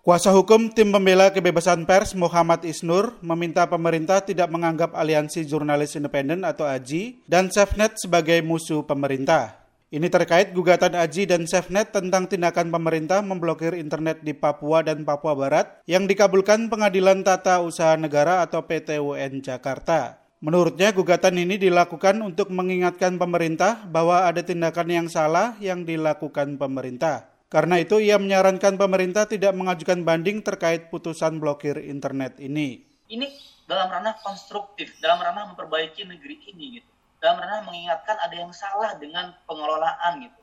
Kuasa hukum tim pembela kebebasan pers Muhammad Isnur meminta pemerintah tidak menganggap Aliansi Jurnalis Independen atau AJI dan SafeNet sebagai musuh pemerintah. Ini terkait gugatan AJI dan SafeNet tentang tindakan pemerintah memblokir internet di Papua dan Papua Barat yang dikabulkan Pengadilan Tata Usaha Negara atau PTUN Jakarta. Menurutnya gugatan ini dilakukan untuk mengingatkan pemerintah bahwa ada tindakan yang salah yang dilakukan pemerintah. Karena itu ia menyarankan pemerintah tidak mengajukan banding terkait putusan blokir internet ini. Ini dalam ranah konstruktif, dalam ranah memperbaiki negeri ini gitu. Dalam ranah mengingatkan ada yang salah dengan pengelolaan gitu.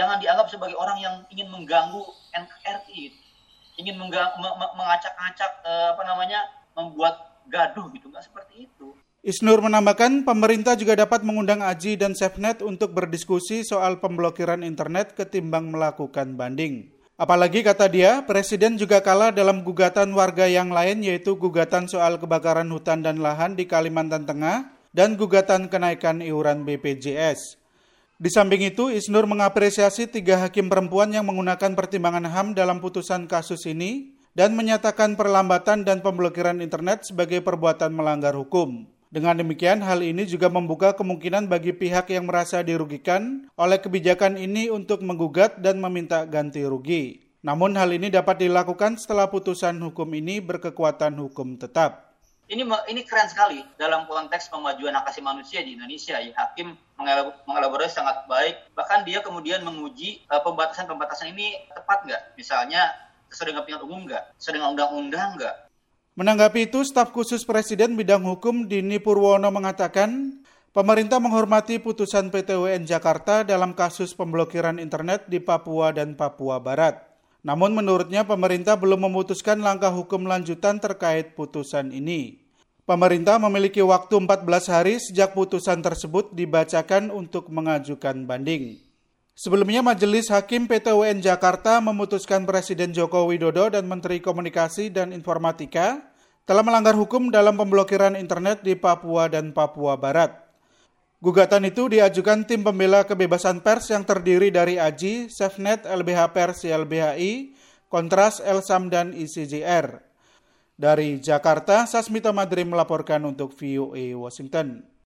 Jangan dianggap sebagai orang yang ingin mengganggu NKRI gitu. Ingin mengacak-acak eh, apa namanya membuat gaduh gitu, nggak seperti itu. Isnur menambahkan pemerintah juga dapat mengundang Aji dan SafeNet untuk berdiskusi soal pemblokiran internet ketimbang melakukan banding. Apalagi kata dia, Presiden juga kalah dalam gugatan warga yang lain yaitu gugatan soal kebakaran hutan dan lahan di Kalimantan Tengah dan gugatan kenaikan iuran BPJS. Di samping itu, Isnur mengapresiasi tiga hakim perempuan yang menggunakan pertimbangan HAM dalam putusan kasus ini dan menyatakan perlambatan dan pemblokiran internet sebagai perbuatan melanggar hukum. Dengan demikian, hal ini juga membuka kemungkinan bagi pihak yang merasa dirugikan oleh kebijakan ini untuk menggugat dan meminta ganti rugi. Namun hal ini dapat dilakukan setelah putusan hukum ini berkekuatan hukum tetap. Ini ini keren sekali dalam konteks pemajuan hak asasi manusia di Indonesia. Ya, hakim mengelaborasi sangat baik. Bahkan dia kemudian menguji uh, pembatasan-pembatasan ini tepat nggak? Misalnya sesuai dengan kepentingan umum nggak? Sesuai dengan undang-undang nggak? Menanggapi itu, staf khusus Presiden bidang hukum Dini Purwono mengatakan, pemerintah menghormati putusan PTWN Jakarta dalam kasus pemblokiran internet di Papua dan Papua Barat. Namun menurutnya pemerintah belum memutuskan langkah hukum lanjutan terkait putusan ini. Pemerintah memiliki waktu 14 hari sejak putusan tersebut dibacakan untuk mengajukan banding. Sebelumnya Majelis Hakim PTWN Jakarta memutuskan Presiden Joko Widodo dan Menteri Komunikasi dan Informatika telah melanggar hukum dalam pemblokiran internet di Papua dan Papua Barat. Gugatan itu diajukan tim pembela kebebasan pers yang terdiri dari AJI, SafeNet, LBH Pers, LBHI, Kontras, Elsam, dan ICJR. Dari Jakarta, Sasmita Madri melaporkan untuk VOA Washington.